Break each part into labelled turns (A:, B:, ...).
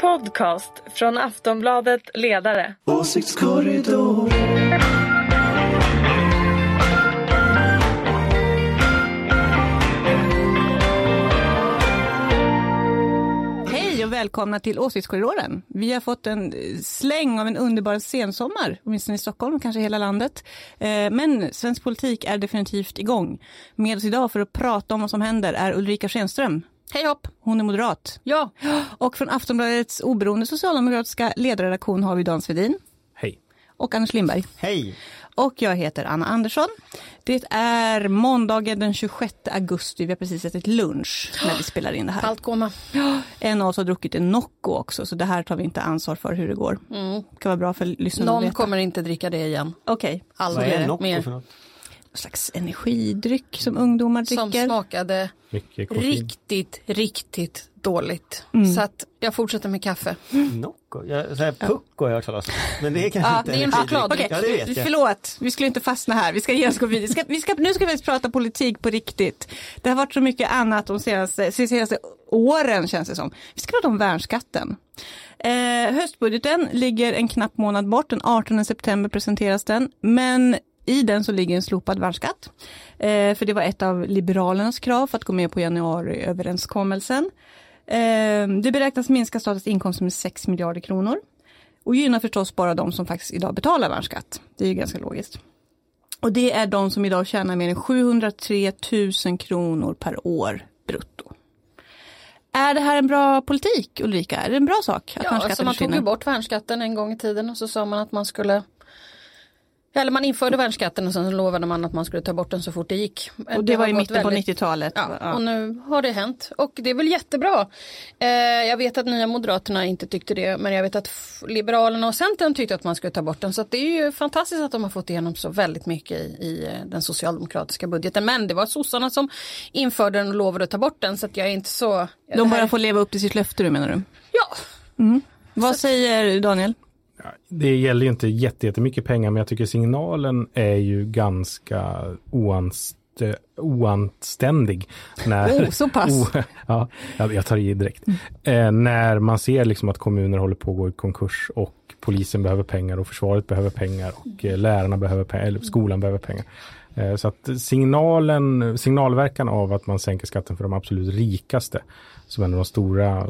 A: podcast från Aftonbladet Ledare.
B: Åsiktskorridor.
C: Hej och välkomna till Åsiktskorridoren. Vi har fått en släng av en underbar sensommar, åtminstone i Stockholm, kanske hela landet. Eh, Men svensk politik är definitivt igång. Med oss idag för att prata om vad som händer är Ulrika Schenström.
D: Hej hopp!
C: Hon är moderat.
D: Ja,
C: Och från Aftonbladets oberoende socialdemokratiska ledarredaktion har vi Dan Svedin
E: Hej.
C: och Anders Lindberg.
E: Hej.
C: Och jag heter Anna Andersson. Det är måndagen den 26 augusti. Vi har precis ätit lunch när vi spelar in det här.
D: allt komma.
C: En av oss har druckit en Nocco också, så det här tar vi inte ansvar för hur det går.
D: Mm.
C: Det kan vara bra för lyssnarna att
D: Någon
C: veta.
D: kommer inte dricka det igen.
C: Okej,
D: Aldrig
E: Vad är Nocco
D: mer.
E: för något?
C: Slags energidryck som ungdomar
D: Som
C: dricker.
D: smakade
E: Mycket koffein.
D: riktigt, riktigt dåligt.
C: Mm.
D: Så att jag fortsätter med kaffe.
E: Nocco? Jag, så här, Pucko har jag hört talas om. Men det är kanske
C: Ja,
E: inte
D: det är en choklad.
C: Okej,
E: Ja, det vet jag.
C: förlåt. Vi skulle inte fastna här. Vi ska ge oss gå vidare. Vi ska, vi ska, nu ska vi faktiskt prata politik på riktigt. Det har varit så mycket annat de senaste, de senaste åren känns det som. Vi ska prata om värnskatten. Eh, höstbudgeten ligger en knapp månad bort. Den 18 september presenteras den. Men i den så ligger en slopad värnskatt. Eh, för det var ett av Liberalernas krav för att gå med på januariöverenskommelsen. Eh, det beräknas minska statens inkomster med 6 miljarder kronor. Och gynnar förstås bara de som faktiskt idag betalar värnskatt. Det är ju ganska logiskt. Och det är de som idag tjänar mer än 703 000 kronor per år brutto. Är det här en bra politik Ulrika? Är det en bra sak att
D: Ja, alltså man tog ju bort värnskatten en gång i tiden och så sa man att man skulle eller man införde värnskatten och sen så lovade man att man skulle ta bort den så fort det gick.
C: Och det var
D: har
C: i mitten på
D: väldigt-
C: 90-talet.
D: Ja, och nu har det hänt och det är väl jättebra. Eh, jag vet att Nya Moderaterna inte tyckte det men jag vet att Liberalerna och Centern tyckte att man skulle ta bort den så det är ju fantastiskt att de har fått igenom så väldigt mycket i, i eh, den socialdemokratiska budgeten. Men det var sossarna som införde den och lovade att ta bort den så jag är inte så... det
C: De
D: här-
C: bara får leva upp till sitt löfte du menar du?
D: Ja,
C: Vad säger Daniel?
E: Det gäller ju inte jätte- jättemycket pengar, men jag tycker signalen är ju ganska oanst- oanständig. När,
C: Oh, så pass.
E: O- ja, jag tar i direkt. Eh, när man ser liksom att kommuner håller på att gå i konkurs och polisen behöver pengar och försvaret behöver pengar och eh, lärarna behöver pengar, eller skolan behöver pengar. Eh, så att signalen, signalverkan av att man sänker skatten för de absolut rikaste, som är en av de stora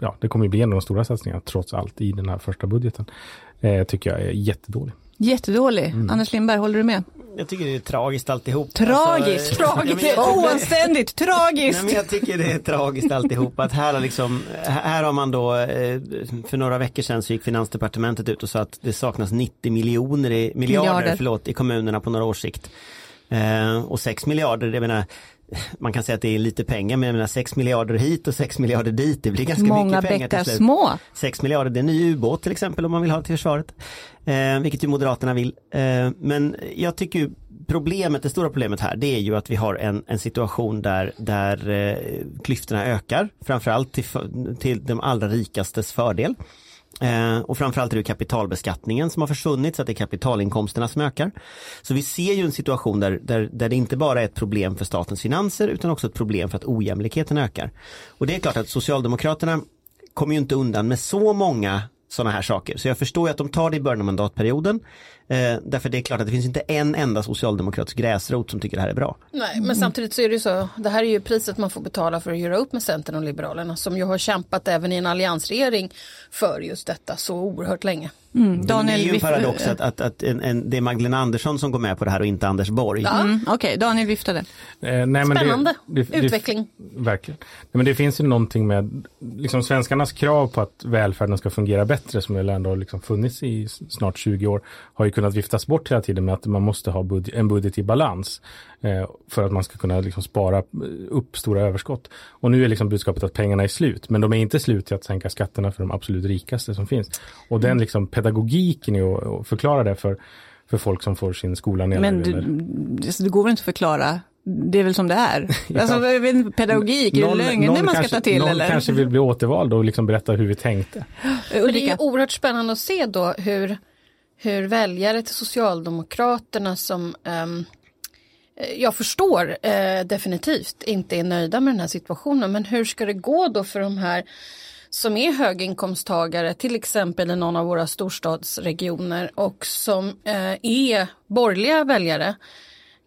E: ja, det kommer ju bli en av de stora satsningarna trots allt i den här första budgeten. Eh, tycker jag är jättedålig.
C: Jättedålig.
E: Mm.
C: Anders Lindberg, håller du med?
F: Jag tycker det är tragiskt alltihop.
C: Tragiskt!
F: Alltså,
C: tragiskt!
F: ja, men
C: Oanständigt! Tragiskt!
F: Nej, men jag tycker det är tragiskt alltihop att här har liksom, här har man då, eh, för några veckor sedan så gick Finansdepartementet ut och sa att det saknas 90 miljoner i, miljarder,
C: Miljarder.
F: Förlåt, i kommunerna på några års sikt. Eh, och 6 miljarder, jag menar, man kan säga att det är lite pengar men jag menar 6 miljarder hit och 6 miljarder dit, det blir ganska
C: Många
F: mycket pengar till slut.
C: små.
F: 6 miljarder, det är en ny ubåt till exempel om man vill ha till försvaret. Eh, vilket ju Moderaterna vill. Eh, men jag tycker ju problemet, det stora problemet här det är ju att vi har en, en situation där, där eh, klyftorna ökar. Framförallt till, till de allra rikastes fördel. Eh, och framförallt är det kapitalbeskattningen som har försvunnit så att det är kapitalinkomsterna som ökar. Så vi ser ju en situation där, där, där det inte bara är ett problem för statens finanser utan också ett problem för att ojämlikheten ökar. Och det är klart att Socialdemokraterna kommer ju inte undan med så många sådana här saker. Så jag förstår ju att de tar det i början av mandatperioden. Eh, därför det är klart att det finns inte en enda socialdemokratisk gräsrot som tycker det här är bra.
D: Nej, men samtidigt så är det ju så, det här är ju priset man får betala för att göra upp med Centern och Liberalerna som ju har kämpat även i en alliansregering för just detta så oerhört länge.
C: Mm,
F: det är ju en paradox att, att, att en, en, det är Magdalena Andersson som går med på det här och inte Anders Borg.
C: Mm, Okej, Daniel viftade.
E: Eh, nej, men det-
D: Spännande
E: det, det,
D: utveckling.
E: verkligen. Nej, men det finns ju någonting med liksom svenskarnas krav på att välfärden ska fungera bättre som väl ändå har liksom funnits i snart 20 år har ju kunnat viftas bort hela tiden med att man måste ha budget, en budget i balans för att man ska kunna liksom spara eh, upp stora överskott. Och nu är liksom budskapet att pengarna är slut, men de är inte slut till att sänka skatterna för de absolut rikaste som finns. Och den liksom pedagogiken är att, förklara det för, för folk som får sin skola nedlagd.
C: Men du, alltså, det går väl inte att förklara. Det är väl som det är. Alltså, vet inte, pedagogik, är det
E: Någon-
C: lögner man ska
E: kanske,
C: ta till
E: Någon
C: eller?
E: kanske vill bli återvald och liksom berätta hur vi tänkte.
D: Men det är oerhört spännande att se då hur, hur väljare till Socialdemokraterna som eh, Eh, jag förstår eh, definitivt inte är nöjda med den här situationen men hur ska det gå då för de här som är höginkomsttagare, till exempel i någon av våra storstadsregioner och som eh, är borgerliga väljare,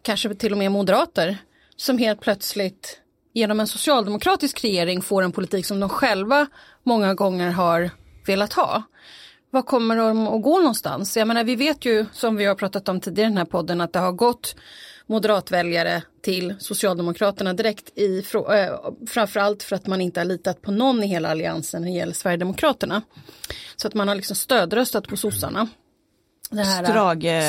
D: kanske till och med moderater, som helt plötsligt genom en socialdemokratisk regering får en politik som de själva många gånger har velat ha. Vad kommer de att gå någonstans? Jag menar, vi vet ju, som vi har pratat om tidigare i den här podden, att det har gått moderatväljare till Socialdemokraterna direkt i, äh, framförallt för att man inte har litat på någon i hela alliansen när det gäller Sverigedemokraterna. Så att man har liksom stödröstat på sossarna.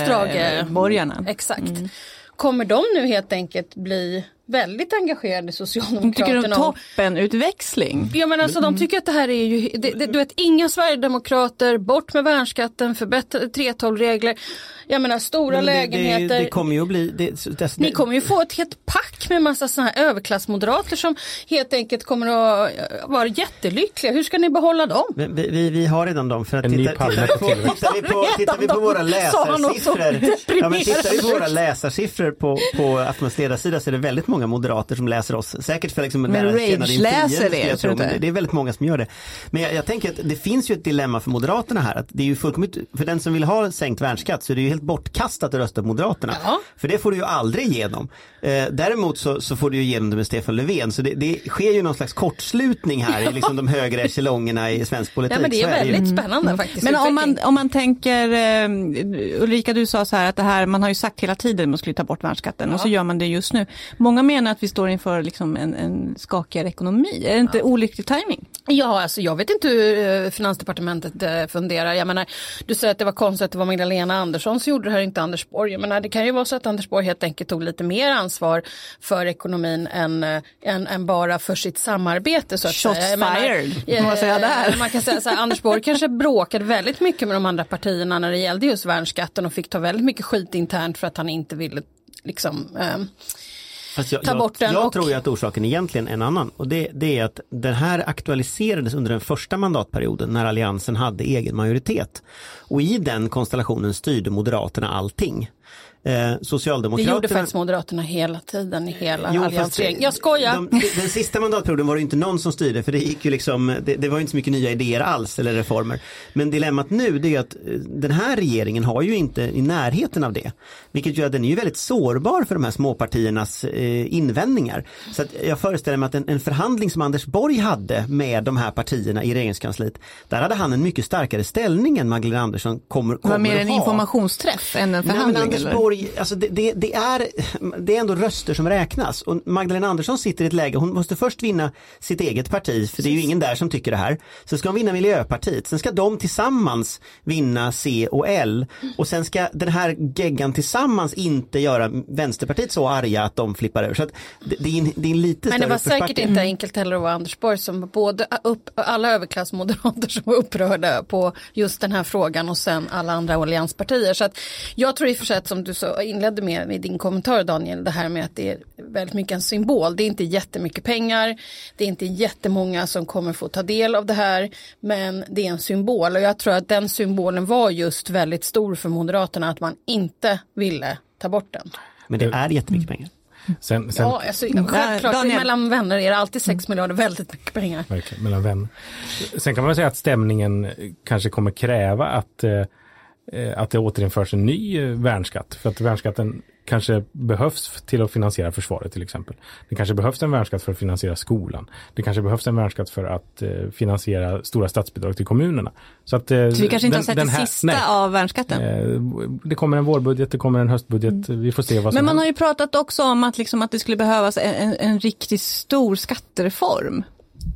C: Strageborgarna.
D: Strage, exakt. Mm. Kommer de nu helt enkelt bli väldigt engagerade Socialdemokraterna.
C: Tycker de toppenutväxling?
D: Ja men alltså de tycker att det här är ju, det, det, du vet inga Sverigedemokrater, bort med värnskatten, förbättrade 3.12-regler. Jag menar stora
F: men det,
D: lägenheter.
F: Det, det, kommer ju att bli. Det,
D: Ni kommer ju få ett helt pack med massa sådana här överklassmoderater som helt enkelt kommer att vara jättelyckliga. Hur ska ni behålla dem?
F: Vi, vi, vi har redan dem. För att titta, titta, tittar, på, tittar, vi på, tittar vi på våra läsarsiffror. Ja, men tittar vi på våra läsarsiffror på, på Aftonbladets ledarsida så är det väldigt många moderater som läser oss. Säkert för liksom
C: men rage-läser det.
F: Jag tror, men det är väldigt många som gör det. Men jag, jag, tänker att det finns ju ett dilemma för Moderaterna här. Att det är ju fullkomligt, för den som vill ha sänkt värnskatt så är det ju helt bortkastat att rösta på Moderaterna. Ja. För det får du ju aldrig igenom. Eh, däremot så, så, får du ju igenom det med Stefan Löfven. Så det, det sker ju någon slags kortslutning här i liksom de högre echelongerna i svensk politik.
D: Ja men det är väldigt det spännande faktiskt.
C: Men om man, om man tänker, eh, Ulrika du sa så här att det här, man har ju sagt hela tiden att man skulle ta bort värnskatten ja. och så gör man det just nu. Många menar att vi står inför liksom en, en skakigare ekonomi. Är det inte ja. olycklig timing?
D: Ja, alltså jag vet inte hur eh, Finansdepartementet eh, funderar. Jag menar, du säger att det var konstigt att det var Magdalena Andersson som gjorde det här, inte Anders Borg. Jag menar, det kan ju vara så att Anders Borg helt enkelt tog lite mer ansvar för ekonomin än, än, än bara för sitt samarbete. Så att
C: Shots
D: säga.
C: fired, menar, man säga där.
D: Man kan säga så här, Anders Borg kanske bråkade väldigt mycket med de andra partierna när det gällde just värnskatten och fick ta väldigt mycket skit internt för att han inte ville liksom eh,
F: jag, ta bort den. Jag, och... tror ju att orsaken egentligen är en annan och det, det, är att den här aktualiserades under den första mandatperioden när Alliansen hade egen majoritet. Och i den konstellationen styrde Moderaterna allting.
D: Eh, Socialdemokraterna... Det gjorde faktiskt Moderaterna hela tiden i hela alliansregeringen. Jag skojar! De,
F: den sista mandatperioden var det inte någon som styrde för det gick ju liksom, det, det var inte så mycket nya idéer alls eller reformer. Men dilemmat nu det är att eh, den här regeringen har ju inte i närheten av det. Vilket gör att den är ju väldigt sårbar för de här småpartiernas eh, invändningar. Så att jag föreställer mig att en, en förhandling som Anders Borg hade med de här partierna i regeringskansliet, där hade han en mycket starkare ställning än Magdalena Andersson kommer, kommer
C: att ha. Var mer en informationsträff än en förhandling?
F: Nej, Borg, alltså det, det, det, är, det är ändå röster som räknas och Magdalena Andersson sitter i ett läge, hon måste först vinna sitt eget parti, för det är ju ingen där som tycker det här. Så ska hon vinna Miljöpartiet, sen ska de tillsammans vinna C och L och sen ska den här geggan tillsammans inte göra Vänsterpartiet så arga att de flippar över. Så det, det, är en, det är en lite
D: Men det var säkert inte enkelt heller att vara Anders Borg som både upp, alla överklassmoderater som var upprörda på just den här frågan och sen alla andra allianspartier. Så att jag tror i och för sig att som du så inledde med, med din kommentar Daniel, det här med att det är väldigt mycket en symbol. Det är inte jättemycket pengar, det är inte jättemånga som kommer få ta del av det här, men det är en symbol och jag tror att den symbolen var just väldigt stor för Moderaterna, att man inte ville ta bort den.
F: Men det är jättemycket pengar.
D: Sen, sen, ja, alltså, självklart, Daniel. mellan vänner är det alltid 6 miljarder väldigt mycket pengar.
E: Verkligen, mellan vänner. Sen kan man säga att stämningen kanske kommer kräva att Eh, att det återinförs en ny eh, värnskatt. För att värnskatten kanske behövs till att finansiera försvaret till exempel. Det kanske behövs en värnskatt för att finansiera skolan. Det kanske behövs en värnskatt för att eh, finansiera stora statsbidrag till kommunerna.
C: Så, att, Så vi kanske inte den, har sett det här, sista nej, av värnskatten?
E: det kommer en vårbudget, det kommer en höstbudget. Mm. Vi får se vad som
C: Men man
E: händer.
C: har ju pratat också om att, liksom, att det skulle behövas en, en, en riktigt stor skattereform.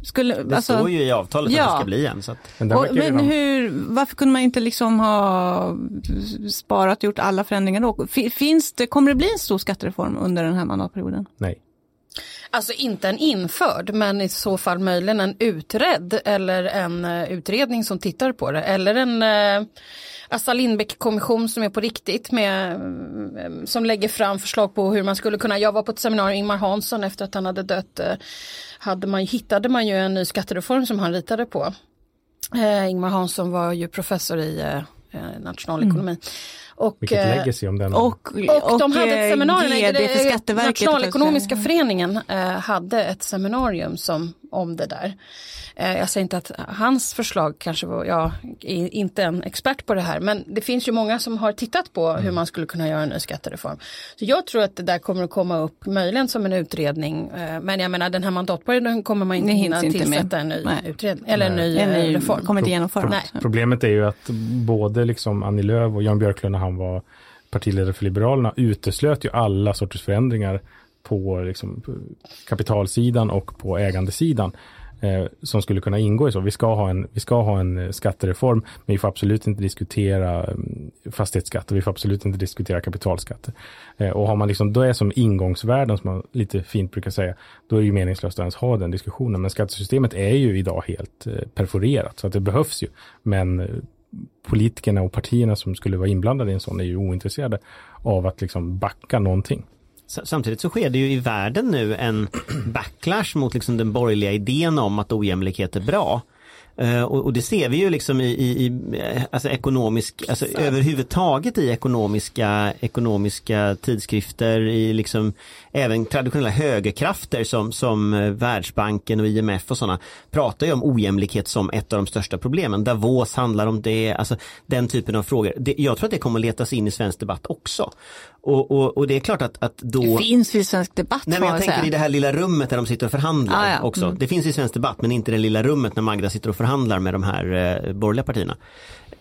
F: Skulle, det alltså, står ju i avtalet ja. att det ska bli en. Så att...
C: Men, och, men hur, varför kunde man inte liksom ha sparat och gjort alla förändringar då? Finns det, kommer det bli en stor skattereform under den här mandatperioden?
E: Nej.
D: Alltså inte en införd men i så fall möjligen en utredd eller en uh, utredning som tittar på det eller en uh, Assa Lindbeck-kommission som är på riktigt med uh, som lägger fram förslag på hur man skulle kunna, jag var på ett seminarium, Ingmar Hansson efter att han hade dött hade man, hittade man ju en ny skattereform som han ritade på. Eh, Ingmar Hansson var ju professor i eh, nationalekonomi. Mm. Och,
E: Vilket
D: eh,
E: legacy om den.
C: Och,
D: och, de hade ett
C: eh,
D: seminarium,
C: GD för.
D: Nationalekonomiska föreningen eh, hade ett seminarium som, om det där. Eh, jag säger inte att hans förslag kanske var, jag är inte en expert på det här, men det finns ju många som har tittat på hur man skulle kunna göra en ny skattereform. Så jag tror att det där kommer att komma upp möjligen som en utredning, eh, men jag menar den här mandatperioden kommer man inte hinna
C: hinns inte med.
D: tillsätta en ny
C: Nej.
D: utredning, eller en ny,
C: En
D: eh,
C: ny
D: reform.
C: kommer inte genomföras.
D: Nej.
E: Problemet är ju att både liksom Annie Lööf och Jan Björklund när han var partiledare för Liberalerna uteslöt ju alla sorters förändringar på liksom, kapitalsidan och på ägandesidan eh, som skulle kunna ingå i så. Vi ska ha en, vi ska ha en eh, skattereform, men vi får absolut inte diskutera mm, fastighetsskatt och vi får absolut inte diskutera kapitalskatter. Eh, och har man liksom, då är som ingångsvärden, som man lite fint brukar säga, då är det ju meningslöst att ens ha den diskussionen. Men skattesystemet är ju idag helt eh, perforerat, så att det behövs ju. Men eh, politikerna och partierna som skulle vara inblandade i en sån är ju ointresserade av att liksom backa någonting.
F: Samtidigt så sker det ju i världen nu en backlash mot liksom den borgerliga idén om att ojämlikhet är bra. Eh, och, och det ser vi ju liksom i, i, i eh, alltså ekonomisk, alltså överhuvudtaget i ekonomiska, ekonomiska tidskrifter, i liksom även traditionella högerkrafter som, som eh, Världsbanken och IMF och sådana pratar ju om ojämlikhet som ett av de största problemen. Davos handlar om det, alltså den typen av frågor. Det, jag tror att det kommer letas in i svensk debatt också. Och, och, och det är klart att, att då...
C: Det finns i svensk debatt
F: Nej men jag tänker
C: säga.
F: i det här lilla rummet där de sitter och förhandlar
C: Ah, ja.
F: också.
C: Mm.
F: Det finns i svensk debatt men inte i det lilla rummet när Magda sitter och förhandlar med de här eh, borgerliga partierna.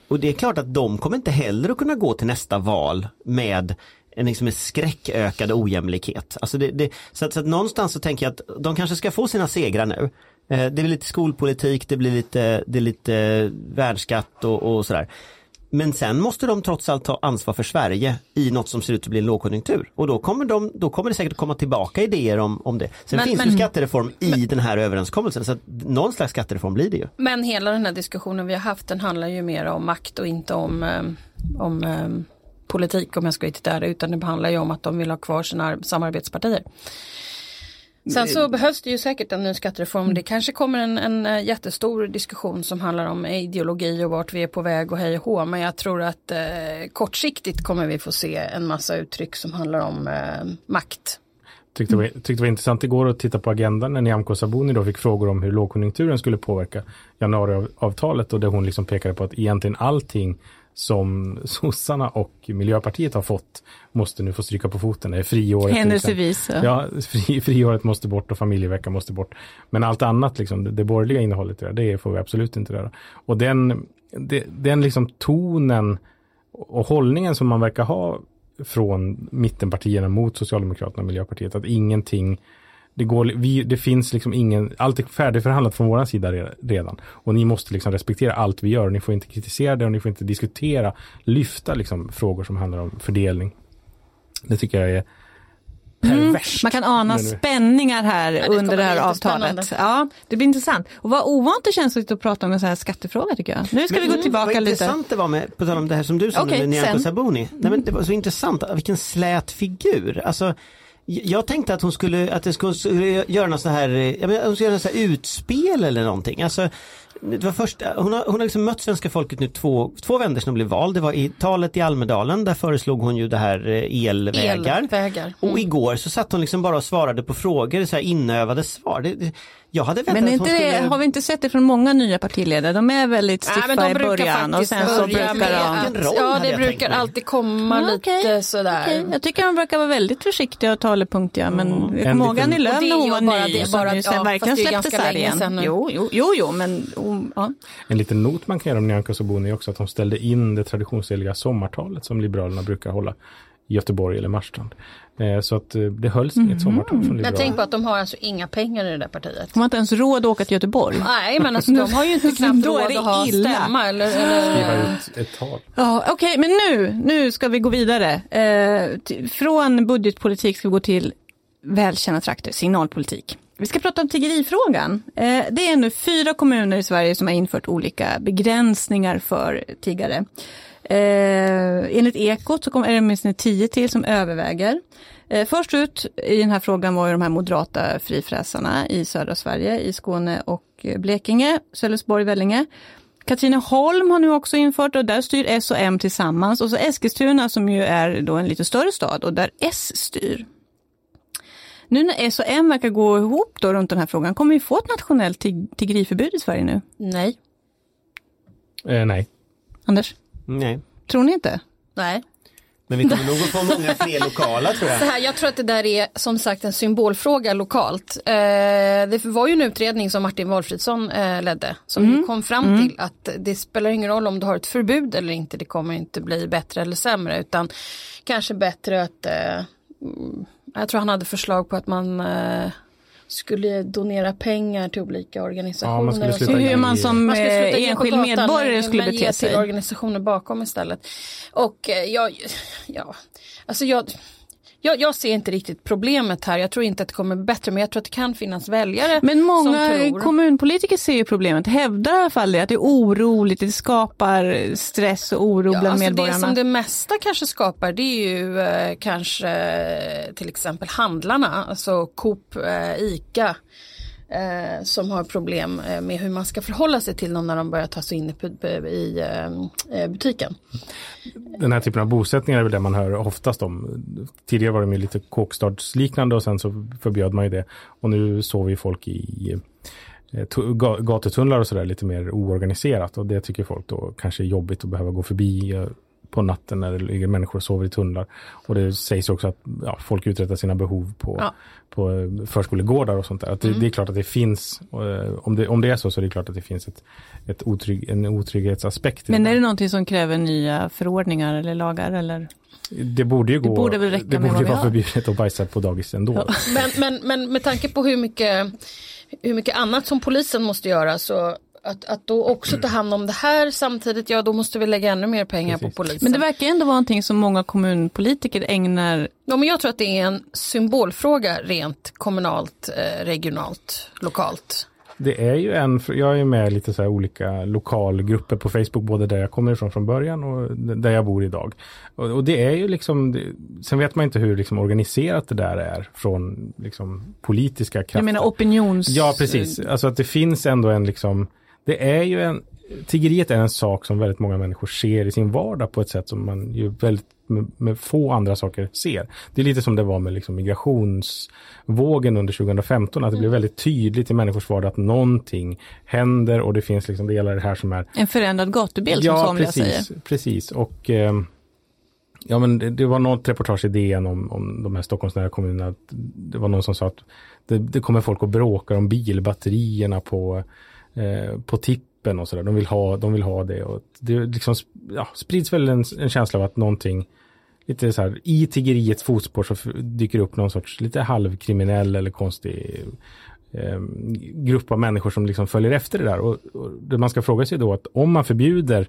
F: Och det är klart att de kommer inte heller att kunna gå till nästa val med en liksom en skräckökad ojämlikhet. Alltså det, det, så, att, så att någonstans så tänker jag att de kanske ska få sina segrar nu. Eh, det blir lite skolpolitik, det blir lite, det är lite eh, värnskatt och, och sådär. Men sen måste de trots allt ta ansvar för Sverige i något som ser ut att bli en lågkonjunktur. Och då kommer, de, då kommer det säkert komma tillbaka idéer om, om det. Sen
D: Men-
F: finns
D: men-
F: ju skattereform i den här överenskommelsen. Så att någon slags skattereform blir det ju.
D: Men hela den här diskussionen vi har haft den handlar ju mer om makt och inte om, eh, om eh, politik om jag ska riktigt där utan det handlar ju om att de vill ha kvar sina ar- samarbetspartier. Sen så behövs det ju säkert en ny skattereform. Det kanske kommer en, en eh, jättestor diskussion som handlar om ideologi och vart vi är på väg och hej och hå. Men jag tror att eh, kortsiktigt kommer vi få se en massa uttryck som handlar om eh, makt.
E: Tyckte det, var, tyckte det var intressant igår att titta på agendan när Nyamko Sabuni då fick frågor om hur lågkonjunkturen skulle påverka januariavtalet och där hon liksom pekade på att egentligen allting som sossarna och Miljöpartiet har fått måste nu få stryka på foten. Det är friåret.
C: Händelsevis.
E: exempel. Ja, fri, friåret måste bort och familjeveckan måste bort. Men allt annat, liksom, det, det borgerliga innehållet det, det får vi absolut inte röra. Och den, det, den liksom tonen och hållningen som man verkar ha från mittenpartierna mot Socialdemokraterna och Miljöpartiet, att ingenting det, går, vi, det finns liksom ingen, allt är färdigförhandlat från vår sida re- redan. Och ni måste liksom respektera allt vi gör. Ni får inte kritisera det och ni får inte diskutera, lyfta liksom frågor som handlar om fördelning. Det tycker jag är perverst.
C: Man kan ana
E: Men nu-
C: spänningar här
D: det
C: under det här avtalet. Ja, det blir intressant. Och vad ovant det känns att prata om en sån här skattefråga tycker jag. Nu ska vi gå tillbaka
F: vad
C: lite.
F: intressant det var med, på tal om det här som du sa nu med Nyamko. Sabuni. Nej, men det var så intressant, vilken slät figur. Alltså, jag tänkte att hon skulle, att det skulle, göra något så här, eh, jag menar, hon skulle göra något så här utspel eller någonting. Alltså, det var först, hon har, hon har liksom mött svenska folket nu två, två vändor sedan hon blev vald. Det var i talet i Almedalen, där föreslog hon ju det här eh, elvägar.
D: Elvägar.
F: Och igår så satt hon liksom bara och svarade på frågor, så här inövade svar. Det, det, jag hade väntat
C: Men är
F: att hon
C: inte det,
F: skulle...
C: har vi inte sett det från många nya partiledare? De är väldigt stiffa
D: men de
C: i början och sen så brukar de...
D: Ja, det
F: jag
D: brukar alltid komma
C: Ja,
D: lite sådär.
C: Okej, Jag tycker de brukar vara väldigt försiktiga och talepunktiga men jag
E: En
C: kommer ihåg
E: liten-
C: Annie Lööf
D: Och det är
C: när hon var
D: bara
C: ny
D: det-
C: som
D: bara-
C: ju sen
D: ja,
C: verkligen
D: fast det är
C: släppte
D: ganska länge
C: sargen.
D: sedan nu.
C: Jo, jo, jo, jo men ja.
E: En liten not man kan göra om Nyamko Sabuni är också att hon ställde in det traditionsenliga sommartalet som Liberalerna brukar hålla i Göteborg eller Marstrand. Eh, så att eh, det hölls inget sommartal från
D: Men
E: Liberalerna.
D: tänk på att de har alltså inga pengar i det där partiet.
C: De har inte ens råd att åka till Göteborg.
D: Nej men alltså de har ju inte knappt råd att ha
C: illa.
D: stämma eller, eller
E: Skriva ut ett tal.
C: Ja, Okej, men nu, nu ska vi gå vidare. Eh, från budgetpolitik ska vi gå till välkända trakter, signalpolitik. Vi ska prata om tiggerifrågan. Eh, det är nu fyra kommuner i Sverige som har infört olika begränsningar för tiggare. Eh, enligt Ekot så kommer, är det åtminstone tio till som överväger. Eh, först ut i den här frågan var ju de här moderata frifräsarna i södra Sverige, i Skåne och Blekinge, Sölvesborg, Vellinge. Katrineholm har nu också infört och där styr S och M tillsammans och så Eskilstuna som ju är då en lite större stad och där S styr. Nu när S och M verkar gå ihop då runt den här frågan, kommer vi få ett nationellt tig tiggeriförbud i Sverige nu?
D: Nej.
E: Eh, nej.
C: Anders,
F: Nej.
C: tror ni inte?
D: Nej.
F: Men vi kommer nog att få många fler lokala tror jag.
D: Så här, jag tror att det där är som sagt en symbolfråga lokalt. Eh, det var ju en utredning som Martin Wolfridsson eh, ledde som kom fram till att det spelar ingen roll om du har ett förbud eller inte. Det kommer inte bli bättre eller sämre utan kanske bättre att eh, mm, jag tror han hade förslag på att man eh, skulle donera pengar till olika organisationer.
E: skulle
D: och
E: sluta
D: så.
E: ge-
C: Hur man som
D: Man skulle sluta
C: eh, enskild medborgare
D: men-
C: skulle
D: men
C: bete
D: ge
C: sig.
D: till organisationer bakom istället. Och eh, jag, ja, alltså jag, jag, jag ser inte riktigt problemet här. Jag tror inte att det kommer bättre men jag tror att det kan finnas väljare
C: Men många
D: tror.
C: kommunpolitiker ser ju problemet, hävdar i alla fall det, att det är oroligt, det skapar stress och oro
D: Ja,
C: bland
D: alltså det
C: medborgarna.
D: som det mesta kanske skapar det är ju eh, kanske eh, till exempel handlarna, alltså Coop, eh, ICA. Eh, som har problem eh, med hur man ska förhålla sig till dem när de börjar ta sig in i, eh, i eh, eh, butiken.
E: Den här typen av bosättningar är väl det man hör oftast om. Tidigare var de ju lite kåkstadsliknande och sen så förbjöd man ju det. Och nu sover vi folk i gatutunnlar och sådär lite mer oorganiserat. Och det tycker folk då kanske är jobbigt att behöva gå förbi på natten när det ligger människor och sover i tunnlar. Och det sägs också att ja, folk uträttar sina behov på,
D: Ja.
E: på eh, förskolegårdar och sånt där. Att det, det är klart att det finns, eh, om det, om det är så så är det klart att det finns ett, ett otrygg, en otrygghetsaspekt.
C: Men
E: det
C: är det någonting som kräver nya förordningar eller lagar eller?
E: Det borde ju gå.
C: borde väl räcka
E: det
C: med
E: borde
C: vi
E: vara förbjudet att bajsa på dagis ändå.
D: Men, men, men med tanke på hur mycket, hur mycket annat som polisen måste göra så att, att då också ta hand om det här samtidigt, ja då måste vi lägga ännu mer pengar
E: Precis.
D: på polisen.
C: Men det verkar ändå vara någonting som många kommunpolitiker ägnar
D: ja, men jag tror att det är en symbolfråga rent kommunalt, eh, regionalt, lokalt.
E: Det är ju en, jag är med i lite så här olika lokalgrupper på Facebook, både där jag kommer ifrån från början och där jag bor idag. Och, och det är ju liksom, det, sen vet man inte hur liksom organiserat det där är från liksom politiska krafter.
C: Jag menar opinions...
E: Ja, precis. Alltså att det finns ändå en liksom, det är ju en, tiggeriet är en sak som väldigt många människor ser i sin vardag på ett sätt som man ju väldigt med, med få andra saker ser. Det är lite som det var med liksom migrationsvågen under 2015, att det blev väldigt tydligt i människors vardag att någonting händer och det finns liksom delar i det här som är
C: En förändrad gatubild som somliga
E: precis,
C: säger.
E: precis. Och ehm, ja, men det, det var något reportage i DN om, om de här Stockholmsnära kommunerna. Att det var någon som sa att det, det kommer folk att bråka om bilbatterierna på, eh, på tippen och sådär. De vill ha, de vill ha det. Och det liksom, ja, sprids väl en, en känsla av att någonting Lite så här, i tiggeriets fotspår så dyker upp någon sorts lite halvkriminell eller konstig eh, grupp av människor som liksom följer efter det där. Och, och det man ska fråga sig då att om man förbjuder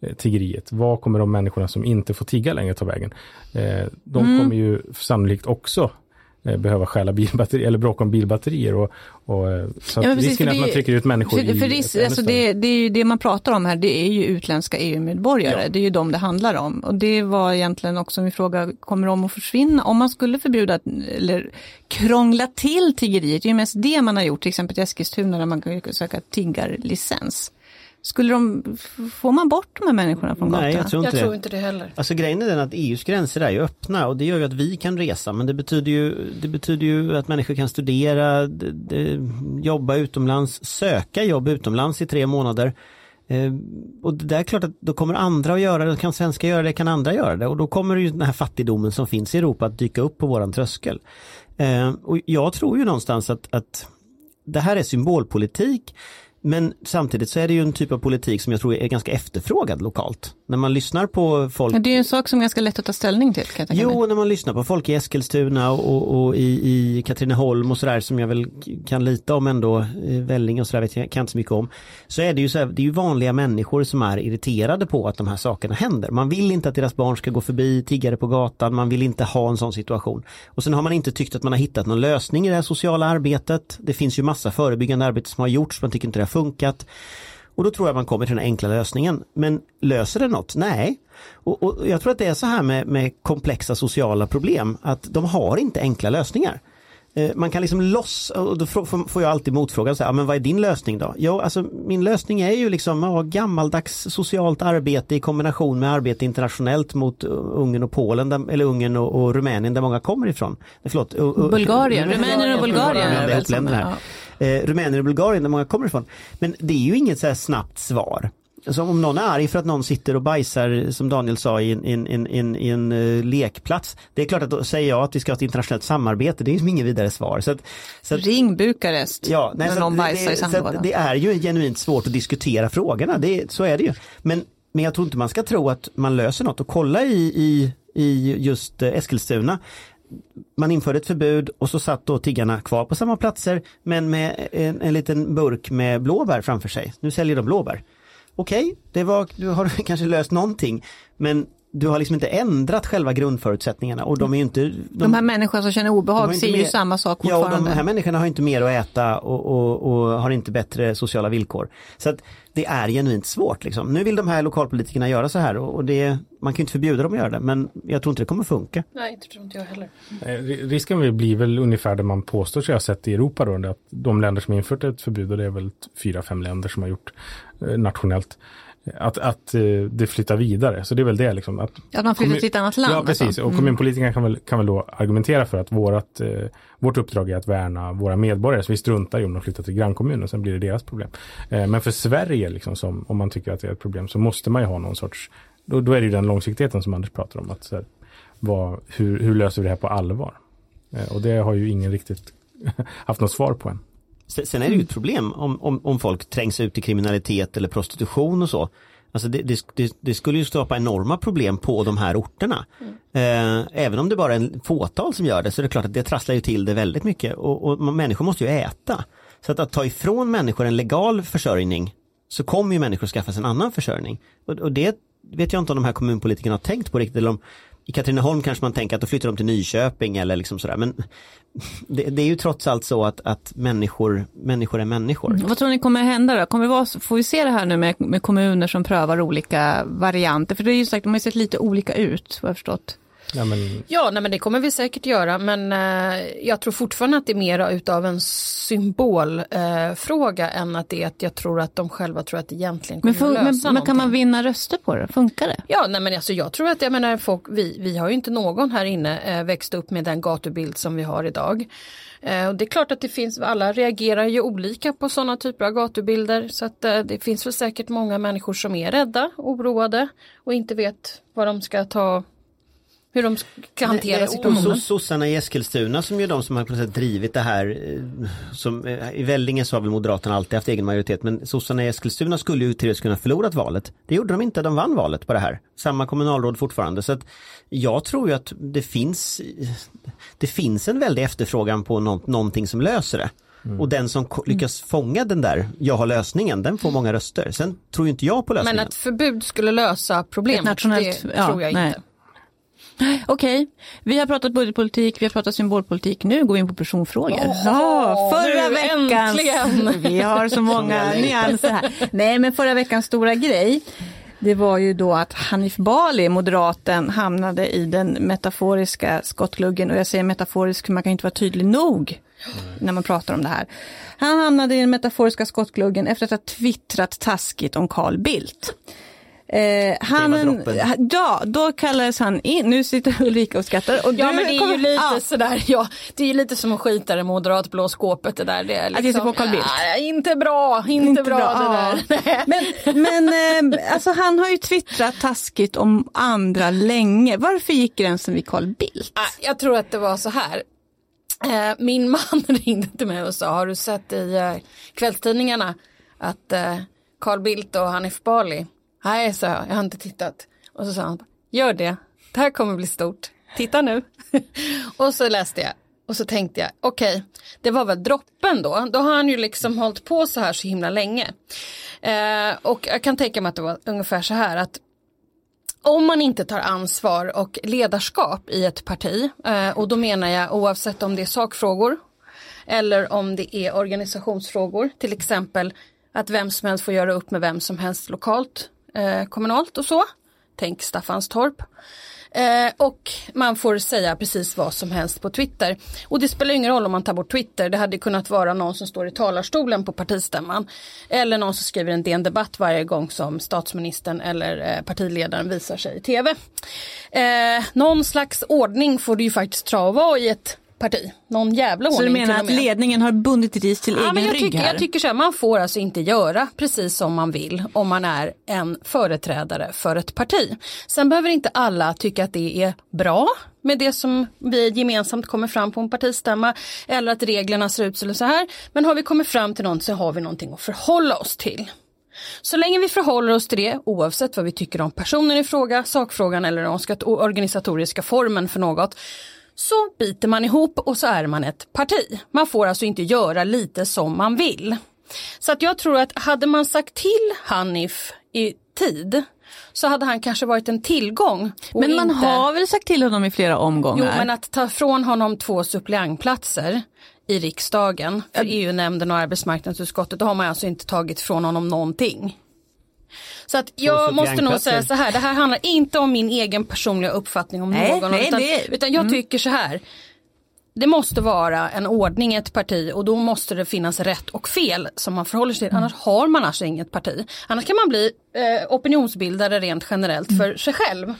E: eh, tiggeriet, vad kommer de människorna som inte får tigga längre ta vägen? Eh, de
C: Mm.
E: kommer ju sannolikt också behöva stjäla bilbatterier eller bråka om bilbatterier och, och eh, så
C: Ja, precis,
E: risken är att man trycker ut människor
C: För,
E: i
C: för
E: ett
C: risk, alltså det, det är ju det man pratar om här, det är ju utländska EU-medborgare.
E: Ja.
C: Det är ju de det handlar om. Och det var egentligen också min fråga, kommer de att försvinna? Om man skulle förbjuda eller krångla till tiggeriet, det är ju mest det man har gjort, till exempel i Eskilstuna där man kan söka tiggarlicens. Skulle de, får man bort de här människorna från gatorna?
F: Nej, jag tror
D: Jag
F: inte
D: tror
F: det.
D: inte det heller.
F: Alltså grejen är den att EUs gränser är ju öppna och det gör ju att vi kan resa men det betyder ju, det betyder ju att människor kan studera, d- d- jobba utomlands, söka jobb utomlands i tre månader. Eh, och det där är klart att då kommer andra att göra det, kan svenskar göra det, kan andra göra det och då kommer ju den här fattigdomen som finns i Europa att dyka upp på våran tröskel. Eh, och jag tror ju någonstans att, att det här är symbolpolitik men samtidigt så är det ju en typ av politik som jag tror är ganska efterfrågad lokalt. När man lyssnar på folk
C: Det är ju en sak som är ganska lätt att ta ställning till. Kan.
F: Jo, när man lyssnar på folk i Eskilstuna och, och, och i, i Katrineholm och sådär som jag väl kan lita om ändå, eh, Välling och sådär vet jag kan inte så mycket om. Så är det ju så här, det är ju vanliga människor som är irriterade på att de här sakerna händer. Man vill inte att deras barn ska gå förbi tiggare på gatan, man vill inte ha en sån situation. Och sen har man inte tyckt att man har hittat någon lösning i det här sociala arbetet. Det finns ju massa förebyggande arbete som har gjorts, man tycker inte det har funkat. Och då tror jag man kommer till den enkla lösningen. Men löser det något? Nej. Och, och jag tror att det är så här med, med komplexa sociala problem att de har inte enkla lösningar. Eh, Man kan liksom loss, och då får jag alltid motfrågan, så här, "Ja, men vad är din lösning då? Jo, alltså min lösning är ju liksom ja, gammaldags socialt arbete i kombination med arbete internationellt mot uh, Ungern och Polen, där, eller Ungern och, och Rumänien där många kommer ifrån. Eh, Förlåt, uh, uh,
C: Bulgarien, Rumänien och Bulgarien
F: Ja,
C: är
F: Eh, Rumänien och Bulgarien där många kommer ifrån. Men det är ju inget så här snabbt svar. Alltså om någon är arg för att någon sitter och bajsar, som Daniel sa, i en, i en, i en, i en, i eh, lekplats. Det är klart att då säger jag att vi ska ha ett internationellt samarbete, det är ju inget vidare svar. Så att, så att,
C: Ring Bukarest
F: Ja, nej,
C: när
F: så
C: någon
F: det-
C: bajsar i
F: det, så
C: sandlådan.
F: det är ju genuint svårt att diskutera frågorna, det, så är det ju. Men, men jag tror inte man ska tro att man löser något och kolla i, i, i just eh, Eskilstuna. Man införde ett förbud och så satt då tiggarna kvar på samma platser men med en, en liten burk med blåbär framför sig. Nu säljer de blåbär. Okej, det var, du har kanske löst någonting men du har liksom inte ändrat själva grundförutsättningarna och de är ju inte... De,
C: De här människorna som känner obehag
F: inte
C: ser ju
F: mer-
C: samma sak
F: Ja, och
C: fortfarande.
F: de här människorna har inte mer att äta och, och, och har inte bättre sociala villkor. Så att det är genuint svårt. Liksom. Nu vill de här lokalpolitikerna göra så här och och det, man kan ju inte förbjuda dem att göra det men jag tror inte det kommer funka.
D: Nej, det tror inte jag heller.
E: Ri- Risken blir väl ungefär det man påstår sig ha sett i Europa då, att de länder som infört ett förbud, och det är väl fyra, fem länder som har gjort eh, nationellt, att, att eh, det flyttar vidare. Så det är väl det liksom. Att
C: Att man flyttar till ett annat land.
E: Ja, precis.
C: alltså.
E: Och kommunpolitikerna kan väl, kan väl då argumentera för att vårat, eh, vårt uppdrag är att värna våra medborgare. Så vi struntar i om de flyttar till grannkommunen, sen blir det deras problem. Eh, men för Sverige, liksom, som, om man tycker att det är ett problem, så måste man ju ha någon sorts, då, då är det ju den långsiktigheten som Anders pratar om. Att, så här, vad, hur, hur löser vi det här på allvar? Eh, och det har ju ingen riktigt haft något svar på än.
F: Sen är det ju ett problem om, om, om folk trängs ut i kriminalitet eller prostitution och så. Alltså det, det, det, det skulle ju skapa enorma problem på de här orterna. Eh, även om det bara är en fåtal som gör det så är det klart att det trasslar ju till det väldigt mycket och, och människor måste ju äta. Så att, att ta ifrån människor en legal försörjning så kommer ju människor skaffa sig en annan försörjning. Och, och det vet jag inte om de här kommunpolitikerna har tänkt på riktigt. Eller om, i Katrineholm kanske man tänker att då flyttar de till Nyköping eller liksom sådär. Men det, det är ju trots allt så att, att människor, människor är människor. Mm.
C: Vad tror ni kommer hända då? Kommer vi vara, får vi se det här nu med, med kommuner som prövar olika varianter? För det är ju sagt, de har ju sett lite olika ut, vad jag förstått.
E: Ja, men,
D: Ja, nej, men det kommer vi säkert göra, men eh, jag tror fortfarande att det är mera utav en symbolfråga eh, fråga än att det är att jag tror att de själva tror att det egentligen kommer
C: Men,
D: att
C: men,
D: lösa
C: men kan man vinna röster på det? Funkar det?
D: Ja, nej men alltså jag tror att jag menar folk, vi, vi har ju inte någon här inne eh, växt upp med den gatubild som vi har idag. Eh, och det är klart att det finns, alla reagerar ju olika på sådana typer av gatubilder så att eh, det finns väl säkert många människor som är rädda, oroade och inte vet vad de ska ta, hur de ska hantera situationen.
F: so- sossarna i Eskilstuna som är de som har på något sätt drivit det här. eh, Som, eh, I Vellinge så har väl Moderaterna alltid haft egen majoritet men sossarna i Eskilstuna skulle ju till kunna förlorat valet. Det gjorde de inte, de vann valet på det här. Samma kommunalråd fortfarande. Så att jag tror ju att det finns Det finns en väldig efterfrågan på nå- någonting som löser det. Och den som ko- lyckas fånga den där, jag har lösningen, den får många röster. Sen tror ju inte jag på lösningen.
D: Men att förbud skulle lösa problemet,
C: nationellt-
D: det
C: ja,
D: tror jag
C: nej.
D: inte.
C: Okej, vi har pratat budgetpolitik, vi har pratat symbolpolitik, nu går vi in på personfrågor. ja, förra
D: nu
C: veckans,
D: äntligen.
C: vi har så många nyanser här. Nej, men förra veckans stora grej, det var ju då att Hanif Bali, moderaten, hamnade i den metaforiska skottgluggen. Och jag säger metaforisk, för man kan inte vara tydlig nog när man pratar om det här. Han hamnade i den metaforiska skottgluggen efter att ha twittrat taskigt om Carl Bildt. Eh, han, ja, då kallades han in. Nu sitter Ulrika och skrattar. Och
D: Ja
C: du
D: men det är ju lite
C: ja.
D: sådär, ja, det är lite som att skita i det moderatblå skåpet det där. Det är liksom,
C: ge sig på Carl Bildt.
D: Ja, inte bra, inte,
C: Inte
D: bra,
C: bra,
D: det där.
C: Men, men eh, alltså han har ju twittrat taskigt om andra länge. Varför gick gränsen vid Carl Bildt?
D: Ah, Jag tror att det var så här. Eh, Min man ringde till mig och sa, har du sett i eh, kvällstidningarna att eh, Carl Bildt och Hanif Bali, nej sa jag, jag har inte tittat. Och så sa han, gör det, det här kommer bli stort, titta nu. och så läste jag och så tänkte jag, okej, det var väl droppen då, då har han ju liksom hållit på så här så himla länge. Eh, och jag kan tänka mig att det var ungefär så här att om man inte tar ansvar och ledarskap i ett parti, eh, och då menar jag oavsett om det är sakfrågor eller om det är organisationsfrågor, till exempel att vem som helst får göra upp med vem som helst lokalt, eh, kommunalt och så. tänk Staffanstorp. Eh, och man får säga precis vad som helst på Twitter. Och det spelar ingen roll om man tar bort Twitter. Det hade kunnat vara någon som står i talarstolen på partistämman. Eller någon som skriver en DN Debatt varje gång som statsministern eller eh, partiledaren visar sig i tv. Eh, någon slags ordning får det ju faktiskt trava i ett parti. Någon jävla ordning
C: Så du menar att ledningen har bundit ris till
D: Ja,
C: egen
D: men jag,
C: rygg
D: tycker,
C: här?
D: jag tycker så här, man får alltså inte göra precis som man vill om man är en företrädare för ett parti. Sen behöver inte alla tycka att det är bra med det som vi gemensamt kommer fram på en partistämma eller att reglerna ser ut så här. Men har vi kommit fram till något så har vi någonting att förhålla oss till. Så länge vi förhåller oss till det, oavsett vad vi tycker om personen i fråga, sakfrågan eller den organisatoriska formen för något, så biter man ihop och så är man ett parti. Man får alltså inte göra lite som man vill. Så att jag tror att hade man sagt till Hanif i tid så hade han kanske varit en tillgång.
C: Men man
D: inte...
C: har väl sagt till honom i flera
D: Jo
C: omgångar?
D: men att ta från honom två suppleantplatser i riksdagen för EU-nämnden och arbetsmarknadsutskottet då har man alltså inte tagit från honom någonting. Så att jag måste nog säga så här, det här handlar inte om min egen personliga uppfattning om
C: Nej,
D: någon.
C: nej,
D: utan,
C: Mm.
D: utan jag tycker så här. Det måste vara en ordning i ett parti och då måste det finnas rätt och fel som man förhåller sig till.
C: Mm.
D: Annars har man alltså inget parti. Annars kan man bli eh, opinionsbildare rent generellt
C: Mm.
D: för sig själv.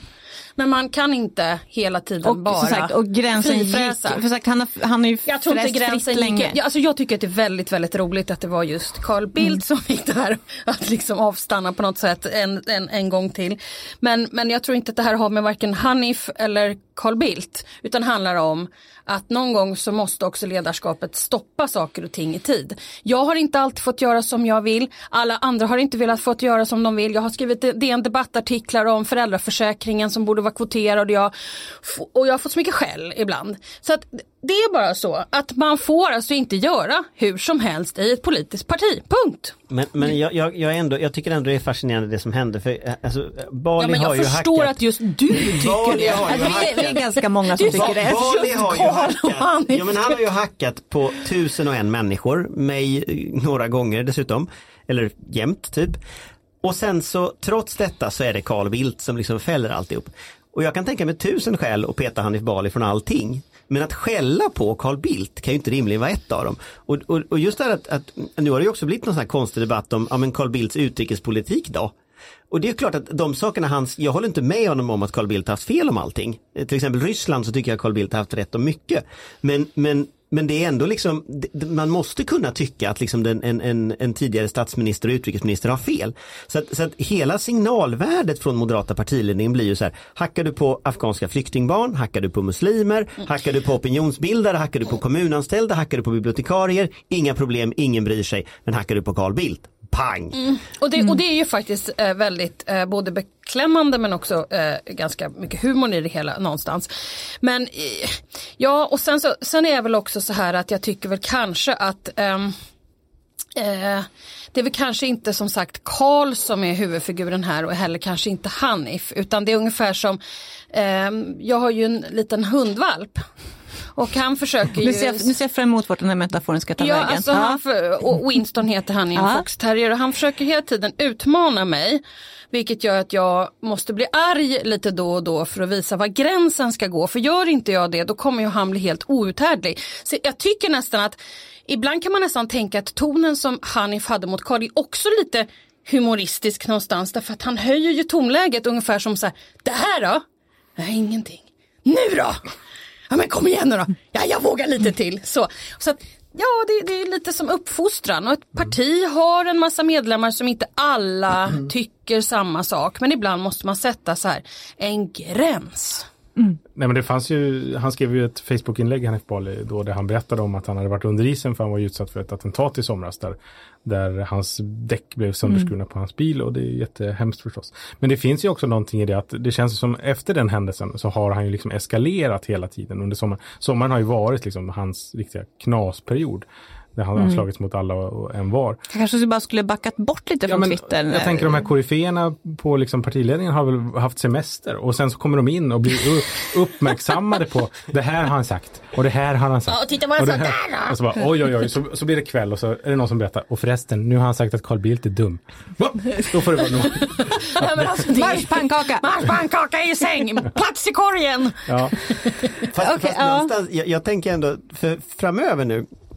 D: Men man kan inte hela tiden
C: och,
D: bara
C: sagt, och gränsen gick,
D: frifräsa.
C: för sagt, han, har, han har ju
D: Jag tror inte gränsen gick.
C: länge.
D: Ja, alltså jag tycker att det är väldigt, väldigt roligt att det var just Carl Bildt
C: Mm.
D: som fick det här att liksom avstanna på något sätt en, en, en gång till. Men, men jag tror inte att det här har med varken Hanif eller Carl Bildt utan handlar om att någon gång så måste också ledarskapet stoppa saker och ting i tid. Jag har inte alltid fått göra som jag vill. Alla andra har inte velat fått göra som de vill. Jag har skrivit DN debattartiklar om föräldraförsäkringen som borde vara kvoterad och jag, och jag har fått så mycket skäll ibland. Så att det är bara så att man får alltså inte göra hur som helst i ett politiskt parti. Punkt.
F: Men, men jag, jag, jag, ändå, jag tycker ändå det är fascinerande det som hände för eh, alltså, Bali
D: Ja, men
F: har
D: jag
F: ju
D: förstår
F: hackat.
D: att just du tycker det.
C: Ja, vi, är, ganska många som tycker det.
F: Bali har ju hackat, ja, men han har ju hackat på tusen och en människor, mig eh, några gånger dessutom, eller jämt typ. Och sen så trots detta så är det Carl Bildt som liksom fäller alltihop. Och jag kan tänka mig tusen skäl att peta Hanif Bali från allting. Men att skälla på Carl Bildt kan ju inte rimligen vara ett av dem. Och, och, och just det här att, att, nu har det ju också blivit någon sån här konstig debatt om, ja men Carl Bildts utrikespolitik då? Och det är klart att de sakerna hans, jag håller inte med honom om att Carl Bildt har haft fel om allting. Till exempel Ryssland så tycker jag Carl Bildt har haft rätt om mycket. Men, men, men det är ändå liksom, man måste kunna tycka att liksom den, en, en, en tidigare statsminister och utrikesminister har fel. Så att, så att hela signalvärdet från moderata partiledningen blir ju så här, hackar du på afghanska flyktingbarn, hackar du på muslimer, hackar du på opinionsbildare, hackar du på kommunanställda, hackar du på bibliotekarier, inga problem, ingen bryr sig, men hackar du på Carl Bildt, pang! Mm.
D: Och det, och det är ju faktiskt eh, väldigt eh, både beklämmande men också eh, ganska mycket humor i det hela någonstans. Men eh, ja och sen, så, sen är jag väl också så här att jag tycker väl kanske att ehm, eh, det är väl kanske inte som sagt Karl som är huvudfiguren här och heller kanske inte Hanif utan det är ungefär som eh, jag har ju en liten hundvalp och han försöker ju
C: Nu ser, jag, nu ser jag fram emot vart den här metaforen ska ta
D: Ja,
C: vägen.
D: alltså han för, och Winston heter han i en
C: Ja.
D: Fox Terrier och han försöker hela tiden utmana mig. Vilket gör att jag måste bli arg lite då och då för att visa var gränsen ska gå. För gör inte jag det då kommer ju han bli helt outhärdlig. Så jag tycker nästan att ibland kan man nästan tänka att tonen som Hanif hade mot Carl är också lite humoristisk någonstans. Därför att han höjer ju tonläget ungefär som så här, det här då? Nej, ingenting. Nu då? Ja men kom igen nu då. Ja, jag vågar lite till. Så, så att, ja, det, det är lite som uppfostran och ett parti har en massa medlemmar som inte alla tycker samma sak. Men ibland måste man sätta så här en gräns.
E: Nej men det fanns ju, han skrev ju ett Facebook-inlägg Hanif Bali då där han berättade om att han hade varit under isen för han var ju utsatt för ett attentat i somras där, där hans däck blev sönderskurna på hans bil och det är jättehemskt förstås. Men det finns ju också någonting i det att det känns som efter den händelsen så har han ju liksom eskalerat hela tiden under sommaren. Sommaren har ju varit liksom hans riktiga knasperiod. Där han har slagits mot alla och, och en var.
C: Kanske bara skulle backat bort lite från Twitter.
E: Jag tänker de här koryféerna på liksom partiledningen har väl haft semester och sen så kommer de in och blir uppmärksammade på det här har han sagt och det här har han sagt.
D: Ja, titta vad
E: och
D: han sa där då.
E: Och så bara oj oj oj, så, så blir det kväll och så är det någon som berättar och förresten nu har han sagt att Carl Bildt är dum. Va? Då får det vara nog.
D: Men alltså, det-
C: Marschpannkaka!
D: Marschpannkaka i säng, plats i korgen!
E: Ja.
F: Fast,
C: Okej,
F: fast
C: ja.
F: jag, jag tänker ändå, för framöver nu,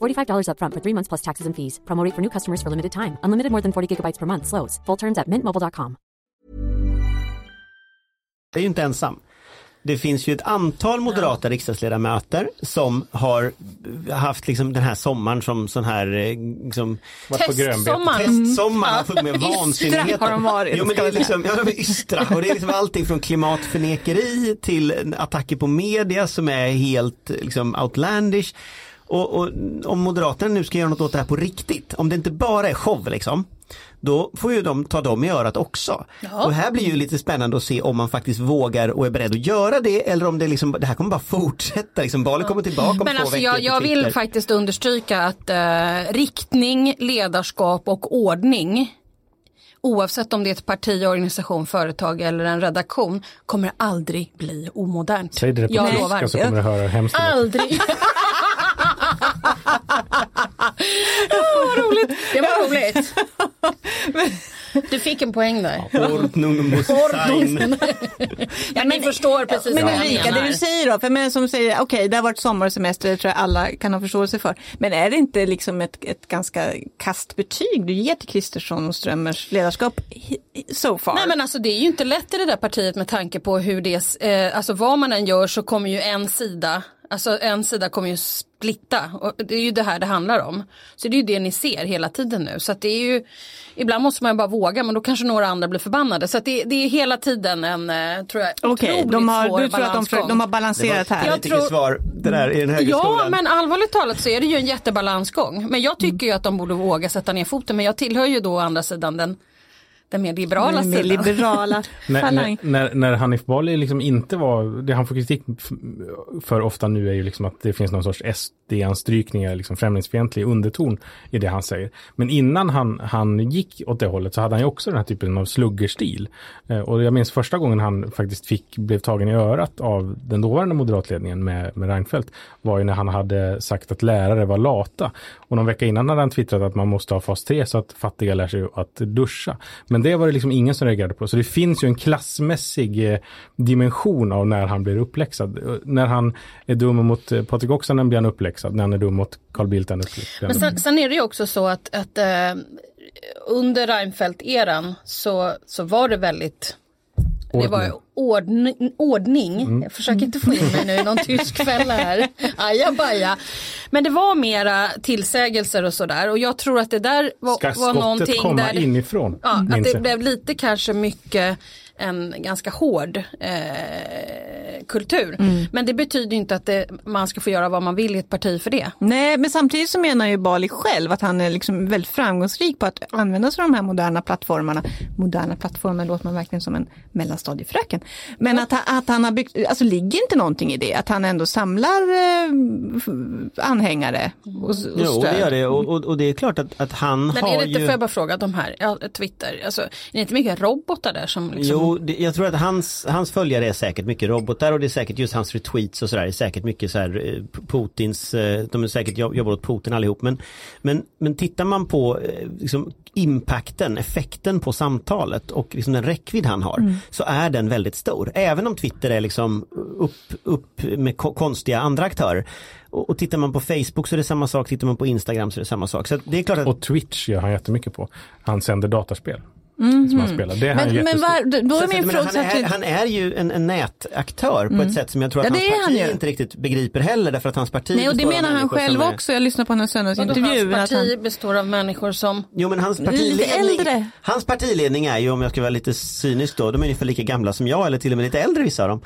G: $45 upfront for three months plus taxes and fees. Promo rate for new customers for limited time. Unlimited more than 40 gigabytes per month. Slows. Full terms at mintmobile.com.
F: är ju inte ensam. Det finns ju ett antal moderata riksdagsledamöter som har haft liksom den här sommaren som sån här eh, liksom. Testsommar har fullt med
C: Ystra
F: vansinnigheter.
C: har de varit,
F: Jo, men det är liksom, ja, de är ystra och det är liksom allting från klimatförnekeri till attacker på media som är helt liksom outlandish. Och, och om Moderaterna nu ska göra något åt det här på riktigt, om det inte bara är show liksom, då får ju de ta dem i örat också. Och här blir ju lite spännande att se om man faktiskt vågar och är beredd att göra det eller om det liksom, det här kommer bara fortsätta, liksom, valet kommer tillbaka om
D: Men
F: två
D: alltså
F: veckor
D: jag, jag vill faktiskt understryka att eh, riktning, ledarskap och ordning Oavsett om det är ett parti, organisation, företag eller en redaktion kommer aldrig bli omodernt.
E: Säg det på
D: jag
E: tyska
D: lovar.
E: så kommer det höra hemskt.
D: Aldrig. Åh, vad roligt. Det var roligt. Du fick en poäng där.
F: Ordnung muss sein.
D: Ja, ni förstår precis
C: Men
D: vad jag
C: Ulrika, det
D: menar.
C: du säger då, för men som säger, okej det har varit sommarsemester, det tror jag alla kan ha förståelse för. Men är det inte liksom ett, ett ganska kastbetyg du ger till Kristersson och Strömmers ledarskap so far?
D: Nej men alltså det är ju inte lätt i det där partiet med tanke på hur det, eh, alltså vad man än gör så kommer ju en sida, alltså en sida kommer ju splitta och det är ju det här det handlar om. Så det är ju det ni ser hela tiden nu så att det är ju, ibland måste man ju bara våga men då kanske några andra blir förbannade så att det, det är hela tiden en, eh, tror jag,
C: Okej,
D: otroligt
C: de har,
D: svår
C: du tror att de, de har balanserat här?
D: Jag tror-
F: svar, det där i den högre
D: Ja,
F: skolan.
D: men allvarligt talat så är det ju en jättebalansgång. Men jag tycker ju att de borde våga sätta ner foten. Men jag tillhör ju då å andra sidan den, den mer liberala
C: Med
D: sidan.
C: liberala
E: När, när, när, när Hanif Bali liksom inte var, det han får kritik för ofta nu är ju liksom att det finns någon sorts SD-anstrykningar, liksom främlingsfientlig underton i det han säger. Men innan han, han gick åt det hållet så hade han ju också den här typen av sluggerstil. Eh, och jag minns första gången han faktiskt fick, blev tagen i örat av den dåvarande moderatledningen med, med Reinfeldt var ju när han hade sagt att lärare var lata. Och någon vecka innan hade han twittrat att man måste ha fas 3 så att fattiga lär sig att duscha. Men det var det liksom ingen som reagerade på. Så det finns ju en klassmässig eh, dimension av när han blir uppläxad. Eh, när han är dum mot eh, Patrik Oksanen blir han uppläxad. När han är dum mot Carl Bildt.
D: Men sen, sen är det ju också så att, att eh, under Reinfeldt-eran så, så var det väldigt Det var ordning. ordning. Jag försöker inte få in mig nu i någon tysk fälla här. Ajabaja. Men det var mera tillsägelser och sådär och jag tror att det där var,
E: Ska
D: var
E: skottet
D: någonting
E: komma
D: där
E: inifrån?
D: Ja, att det
E: jag.
D: blev lite kanske mycket en ganska hård eh, kultur.
C: Mm.
D: Men det betyder inte att det, man ska få göra vad man vill i ett parti för det.
C: Nej, men samtidigt så menar ju Bali själv att han är liksom väldigt framgångsrik på att använda sig av de här moderna plattformarna. Moderna plattformar låter man verkligen som en mellanstadiefröken. Men att, han- att han har byggt, alltså ligger inte någonting i det? Att han ändå samlar eh, anhängare och, och
F: Jo,
C: stöd?
F: det gör det och, och, och det är klart att, att han
D: Men
F: har
D: är det inte,
F: ju...
D: får jag bara fråga, de här, ja, Twitter, alltså, är det inte mycket robotar där som liksom...
F: Jo, det, jag tror att hans, hans följare är säkert mycket robotar och det är säkert just hans retweets och sådär. Det är säkert mycket så här eh, Putins, eh, de är säkert jobb- jobbar åt Putin allihop. Men, men, men tittar man på eh, liksom, impacten, effekten på samtalet och liksom den räckvidd han har så är den väldigt stor. Även om Twitter är liksom upp, upp med ko- konstiga andra aktörer. Och, och tittar man på Facebook så är det samma sak, tittar man på Instagram så är det samma sak. Så det är klart att
E: Och Twitch gör han jättemycket på. Han sänder dataspel. Som han spelar. Det är han
C: Men, men
E: jättestor.
C: var, då
F: Så
C: är
F: att,
C: min
F: men
C: fråga
F: han, är, han ju en, en nätaktör på ett sätt som jag tror att
C: Ja,
F: hans
C: han
F: parti
C: ju.
F: inte riktigt begriper heller därför att hans parti
C: Nej, och det
F: består av
C: menar han
F: människor som
C: själv
F: är-
C: också. Jag lyssnade på
D: Vadå,
C: söndagsintervju.
D: hans
C: att han-
D: parti består av människor som
F: Jo men hans
C: Lite
F: partiledning,
C: äldre.
F: hans partiledning är ju om jag ska vara lite cynisk då, de är ungefär lika gamla som jag eller till och med lite äldre vissa av dem.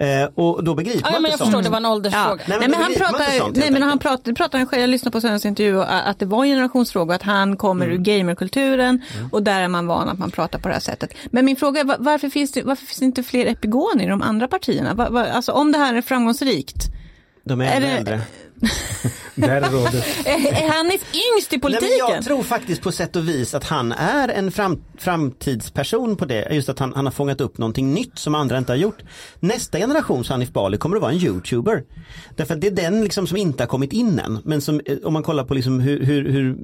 F: Eh, och då begriper
D: Ja,
F: man
D: men
F: inte
D: jag förstår,
F: sånt.
D: det var en
C: Ja.
D: åldersfråga.
F: Nej,
C: Nej,
F: men
C: han pratar,
F: sånt,
C: nej, men han pratar, pratar han själv, jag lyssnade på söndagsintervju och att det var en generationssfråga, att han kommer
F: Mm.
C: ur gamerkulturen och där är man van att man pratar på det här sättet. Men min fråga är va- varför finns det, varför finns det inte fler epigoner i de andra partierna? Va, va, alltså om det här är framgångsrikt,
F: De är,
C: Är
F: ännu
C: det-
F: äldre.
E: Där råder
C: är, är han yngst i
F: Nej,
C: politiken?
F: men jag tror faktiskt på sätt och vis att han är en fram, framtidsperson på det. Just att han, han har fångat upp någonting nytt som andra inte har gjort. Nästa generations Hanif Bali kommer att vara en YouTuber. Därför att det är den liksom som inte har kommit in än. Men som, eh, om man kollar på liksom hur, hur, hur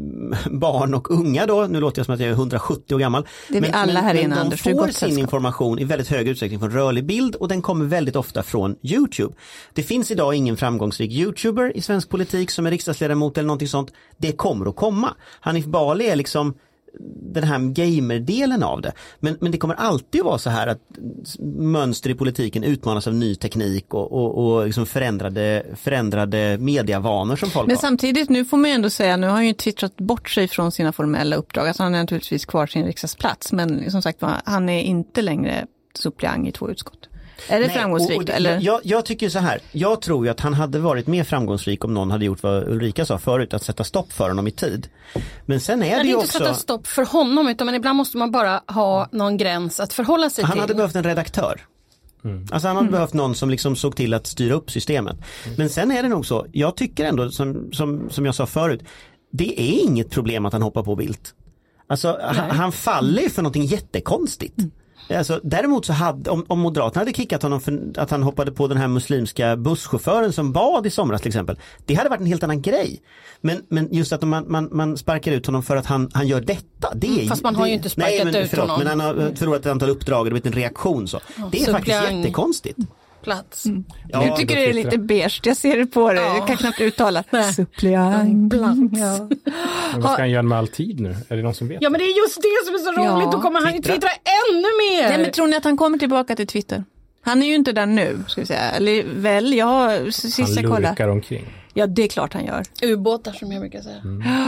F: barn och unga då, nu låter jag som att jag är 170 år gammal.
C: Det är vi
F: men,
C: alla
F: men,
C: här
F: men
C: inne,
F: de
C: Anders, är
F: får sin
C: sällskap.
F: information i väldigt hög utsträckning från rörlig bild och den kommer väldigt ofta från YouTube. Det finns idag ingen framgångsrik YouTuber i svensk politik som är riksdagsledamot eller någonting sånt. Det kommer att komma. Hanif Bali är liksom den här gamerdelen av det. Men, men det kommer alltid vara så här att mönster i politiken utmanas av ny teknik och, och, och liksom förändrade, förändrade mediavanor som folk
C: Men
F: har.
C: samtidigt, nu får man ju ändå säga, nu har han ju twittrat bort sig från sina formella uppdrag. Alltså han är naturligtvis kvar sin riksdagsplats, men som sagt han är inte längre suppleant i två utskott. Är det
F: Nej,
C: framgångsrikt?
F: och- och det-
C: eller?
F: Jag, jag tycker så här, jag tror ju att han hade varit mer framgångsrik om någon hade gjort vad Ulrika sa förut, att sätta stopp för honom i tid. Men sen är
D: Jag
F: det
D: hade
F: ju
D: inte
F: också,
D: sätta stopp för honom utan men ibland måste man bara ha någon gräns att förhålla sig
F: han
D: till.
F: hade behövt en redaktör. Alltså han hade behövt någon som liksom såg till att styra upp systemet. Men sen är det nog så, jag tycker ändå som, som, som jag sa förut, det är inget problem att han hoppar på Bildt. Alltså han, han faller ju för någonting jättekonstigt. Alltså, däremot så hade, om, om Moderaterna hade kickat honom för att han hoppade på den här muslimska busschauffören som bad i somras till exempel. Det hade varit en helt annan grej. Men, men just att man, man, man sparkar ut honom för att han, han gör detta. Det är,
D: Fast man har ju inte sparkat
F: nej, men,
D: ut
F: förlåt,
D: honom.
F: Men han har förlorat ett antal uppdrag och det har blivit en reaktion så. Det är faktiskt
D: suppleant.
F: jättekonstigt.
D: Plats.
F: Ja,
C: jag tycker det är lite beige, jag ser det på dig, jag kan knappt uttala. Suppleant. Ja.
E: Men vad ska han göra med all tid nu? Är det någon som vet?
D: Ja men det är just det som är så
C: Ja,
D: roligt, då kommer han ju
F: twittra.
D: ännu mer.
C: Nej, men tror ni att han kommer tillbaka till Twitter? Han är ju inte där nu, ska vi säga. Eller väl, jag sist
E: han
C: jag kollade.
E: lurkar omkring.
C: Ja, det är klart han gör.
D: Ubåtar som jag brukar säga.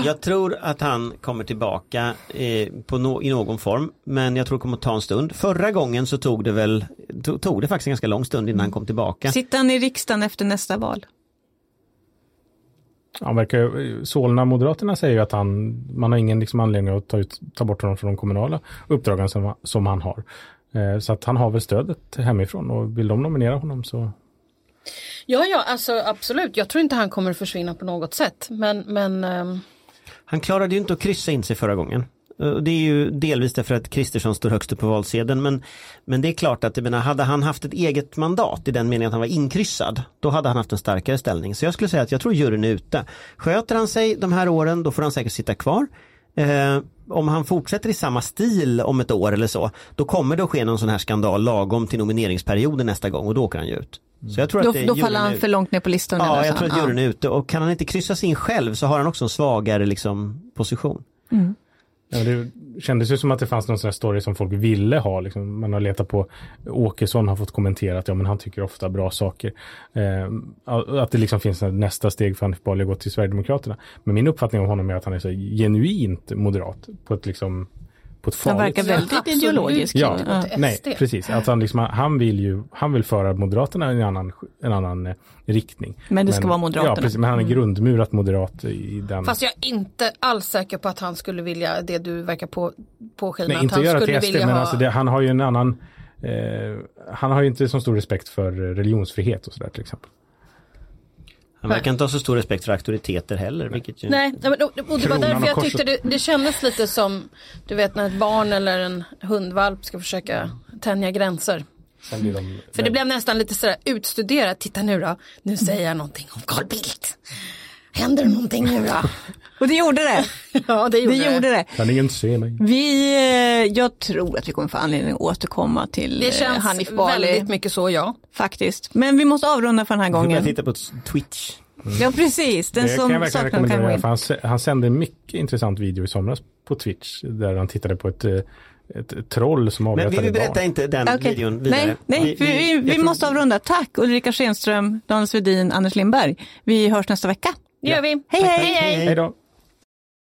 F: Jag tror att han kommer tillbaka eh, på no, i någon form men jag tror det kommer att ta en stund. Förra gången så tog det väl, tog, det faktiskt en ganska lång stund innan han kom tillbaka.
C: Sitter han i riksdagen efter nästa val?
E: Han verkar, Solna Moderaterna säger ju att han, man har ingen liksom anledning att ta, ut, ta bort honom från de kommunala uppdragen som, som han har. Eh, så att han har väl stödet hemifrån och vill de nominera honom så
D: Ja, ja, alltså absolut. Jag tror inte han kommer att försvinna på något sätt. Men, men ehm,
F: Han klarade ju inte att kryssa in sig förra gången. Eh, Det är ju delvis därför att Kristersson står högst upp på valsedeln men, men det är klart att jag menar, hade han haft ett eget mandat i den meningen att han var inkryssad då hade han haft en starkare ställning. Så jag skulle säga att jag tror juryn är ute. Sköter han sig de här åren då får han säkert sitta kvar. Eh, om han fortsätter i samma stil om ett år eller så då kommer det att ske någon sån här skandal lagom till nomineringsperioden nästa gång och då åker han ju ut. Så jag tror
C: Då,
F: att det,
C: då faller han för långt ner på listan.
F: Ja, jag tror att juryn är ute och kan han inte kryssa sig in själv så har han också en svagare liksom, position.
E: Ja, det kändes ju som att det fanns någon sån här story som folk ville ha. Liksom. Man har letat på, Åkesson har fått kommentera att ja, men han tycker ofta bra saker. Eh, att det liksom finns nästa steg för Hanif Bali att gå till Sverigedemokraterna. Men min uppfattning om honom är att han är så genuint moderat på ett liksom på ett
C: Han
E: farligt
C: verkar
E: sätt.
C: väldigt
D: Absolut.
C: ideologisk.
E: Ja, nej, precis. Att han, liksom, han, vill ju, han vill föra Moderaterna i en annan, en annan eh, riktning.
C: Men det ska vara Moderaterna.
E: Ja, precis. Men han är grundmurat moderat i den.
D: fast jag är inte alls säker på att han skulle vilja det du verkar på, påskina.
E: Nej,
D: att
E: inte
D: han
E: göra
D: skulle
E: till SD,
D: vilja
E: men
D: ha...
E: alltså det, han har ju en annan eh, han har ju inte så stor respekt för religionsfrihet och sådär till exempel.
F: Han verkar inte ha så stor respekt för auktoriteter heller. Vilket ju...
D: Nej, men, och, och det var därför jag tyckte det, det kändes lite som, du vet när ett barn eller en hundvalp ska försöka tänja gränser.
E: Sen blir de,
D: För det blev nästan lite sådär utstuderat, titta nu då, nu säger jag någonting om Carl Bildt. Händer det någonting nu då?
C: Och det gjorde det.
D: ja, det gjorde
C: Det gjorde det.
E: Kan ingen se mig?
C: Vi, eh, jag tror att vi kommer få anledning att återkomma till
D: Det
C: eh,
D: känns
C: Hanif Bali.
D: väldigt mycket så, ja.
C: Faktiskt. Men vi måste avrunda för den här gången.
F: titta på Twitch.
C: Ja, precis. Den
E: Det kan jag
C: som
E: verkligen
C: kan
E: rekommendera.
C: in.
E: För han, han sände en mycket intressant video i somras på Twitch där han tittade på ett, eh, ett, troll som
F: Men
E: avrättar
F: vi, vi
E: barn.
F: berättar inte den
C: Okej.
F: videon vidare.
C: Nej, nej vi, vi, vi
F: tror-
C: måste avrunda. Tack Ulrika Schenström, Daniel Svedin, Anders Lindberg. Vi hörs nästa vecka.
D: Det gör vi.
C: Hej hej!
F: Hej, hej.
E: Hej då!